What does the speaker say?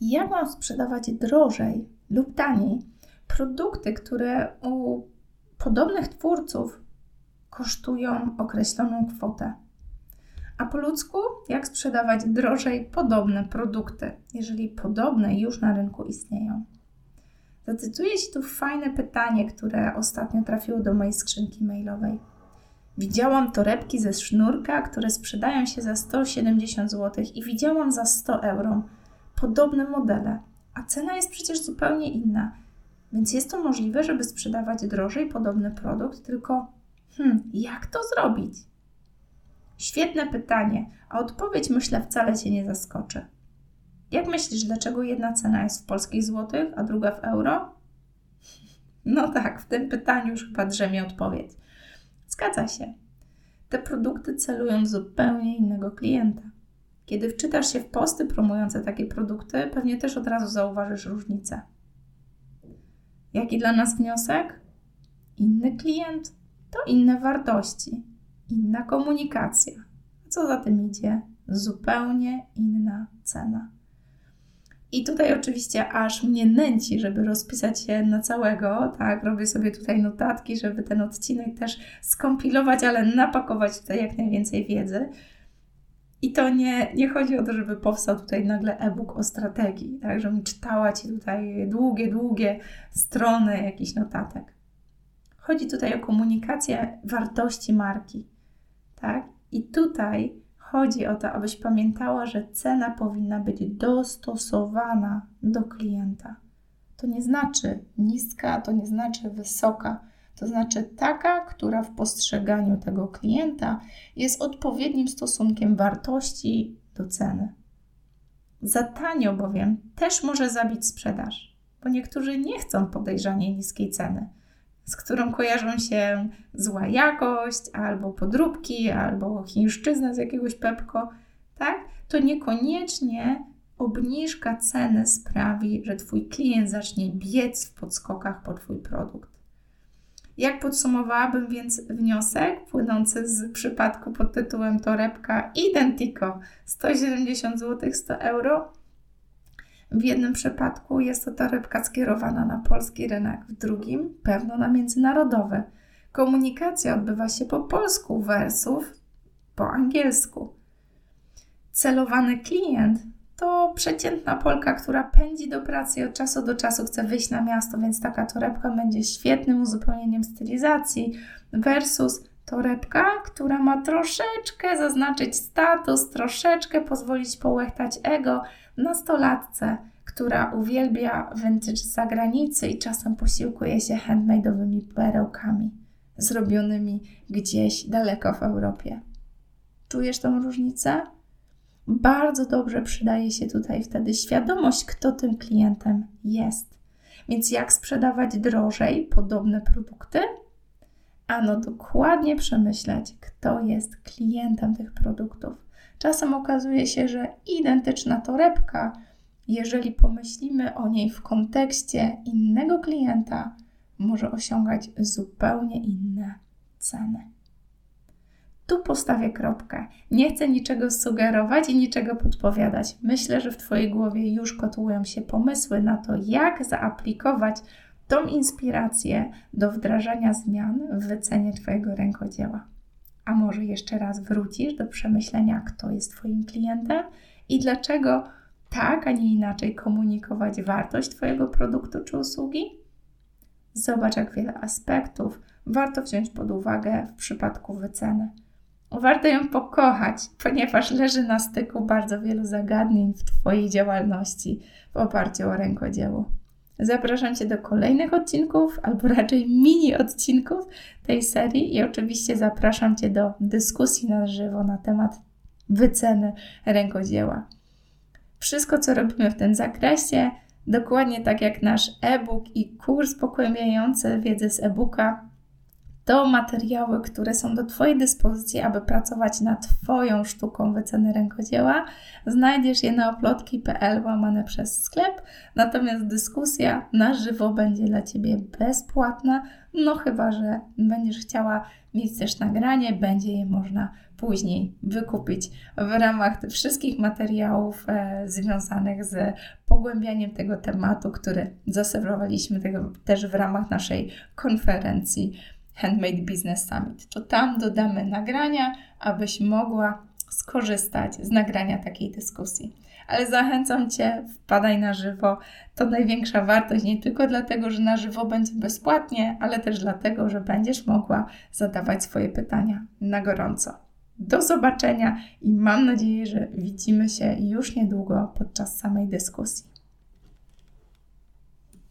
jak mam sprzedawać drożej lub taniej produkty, które u podobnych twórców kosztują określoną kwotę. A po ludzku, jak sprzedawać drożej podobne produkty, jeżeli podobne już na rynku istnieją? Zacytuję Ci tu fajne pytanie, które ostatnio trafiło do mojej skrzynki mailowej. Widziałam torebki ze sznurka, które sprzedają się za 170 zł i widziałam za 100 euro podobne modele, a cena jest przecież zupełnie inna. Więc jest to możliwe, żeby sprzedawać drożej podobny produkt, tylko hmm, jak to zrobić? Świetne pytanie, a odpowiedź myślę wcale Cię nie zaskoczy. Jak myślisz, dlaczego jedna cena jest w polskich złotych, a druga w euro? No tak, w tym pytaniu już chyba drzemie odpowiedź. Zgadza się. Te produkty celują zupełnie innego klienta. Kiedy wczytasz się w posty promujące takie produkty, pewnie też od razu zauważysz różnicę. Jaki dla nas wniosek? Inny klient to inne wartości, inna komunikacja. A co za tym idzie? Zupełnie inna cena. I tutaj oczywiście aż mnie nęci, żeby rozpisać się na całego, tak, robię sobie tutaj notatki, żeby ten odcinek też skompilować, ale napakować tutaj jak najwięcej wiedzy. I to nie, nie chodzi o to, żeby powstał tutaj nagle e-book o strategii, tak, żebym czytała Ci tutaj długie, długie strony jakichś notatek. Chodzi tutaj o komunikację wartości marki, tak? I tutaj chodzi o to, abyś pamiętała, że cena powinna być dostosowana do klienta. To nie znaczy niska, to nie znaczy wysoka to znaczy taka, która w postrzeganiu tego klienta jest odpowiednim stosunkiem wartości do ceny. Za tanio bowiem też może zabić sprzedaż, bo niektórzy nie chcą podejrzanie niskiej ceny, z którą kojarzą się zła jakość, albo podróbki, albo chińszczyzna z jakiegoś pepko, tak? To niekoniecznie obniżka ceny sprawi, że Twój klient zacznie biec w podskokach po Twój produkt. Jak podsumowałabym więc wniosek płynący z przypadku pod tytułem torebka Identico 170 zł 100 euro? W jednym przypadku jest to torebka skierowana na polski rynek, w drugim pewno na międzynarodowy. Komunikacja odbywa się po polsku wersów po angielsku. Celowany klient to przeciętna Polka, która pędzi do pracy i od czasu do czasu chce wyjść na miasto, więc taka torebka będzie świetnym uzupełnieniem stylizacji versus torebka, która ma troszeczkę zaznaczyć status, troszeczkę pozwolić połechtać ego nastolatce, która uwielbia vintage z zagranicy i czasem posiłkuje się handmade'owymi perełkami zrobionymi gdzieś daleko w Europie. Czujesz tą różnicę? Bardzo dobrze przydaje się tutaj wtedy świadomość, kto tym klientem jest. Więc jak sprzedawać drożej podobne produkty? Ano dokładnie przemyśleć, kto jest klientem tych produktów. Czasem okazuje się, że identyczna torebka, jeżeli pomyślimy o niej w kontekście innego klienta, może osiągać zupełnie inne ceny. Tu postawię kropkę. Nie chcę niczego sugerować i niczego podpowiadać. Myślę, że w Twojej głowie już kotłują się pomysły na to, jak zaaplikować tą inspirację do wdrażania zmian w wycenie Twojego rękodzieła. A może jeszcze raz wrócisz do przemyślenia, kto jest Twoim klientem i dlaczego tak, a nie inaczej komunikować wartość Twojego produktu czy usługi? Zobacz, jak wiele aspektów warto wziąć pod uwagę w przypadku wyceny. Warto ją pokochać, ponieważ leży na styku bardzo wielu zagadnień w Twojej działalności w oparciu o rękodzieło. Zapraszam Cię do kolejnych odcinków, albo raczej mini odcinków tej serii i oczywiście zapraszam Cię do dyskusji na żywo na temat wyceny rękodzieła. Wszystko, co robimy w tym zakresie, dokładnie tak jak nasz e-book i kurs pogłębiający wiedzę z e-booka, to materiały, które są do Twojej dyspozycji, aby pracować nad Twoją sztuką wyceny rękodzieła. Znajdziesz je na oplotki.pl łamane przez sklep, natomiast dyskusja na żywo będzie dla Ciebie bezpłatna, no chyba, że będziesz chciała mieć też nagranie, będzie je można później wykupić w ramach tych wszystkich materiałów e, związanych z pogłębianiem tego tematu, który zaserwowaliśmy też w ramach naszej konferencji Handmade Business Summit. To tam dodamy nagrania, abyś mogła skorzystać z nagrania takiej dyskusji. Ale zachęcam Cię, wpadaj na żywo. To największa wartość nie tylko dlatego, że na żywo będzie bezpłatnie, ale też dlatego, że będziesz mogła zadawać swoje pytania na gorąco. Do zobaczenia i mam nadzieję, że widzimy się już niedługo podczas samej dyskusji.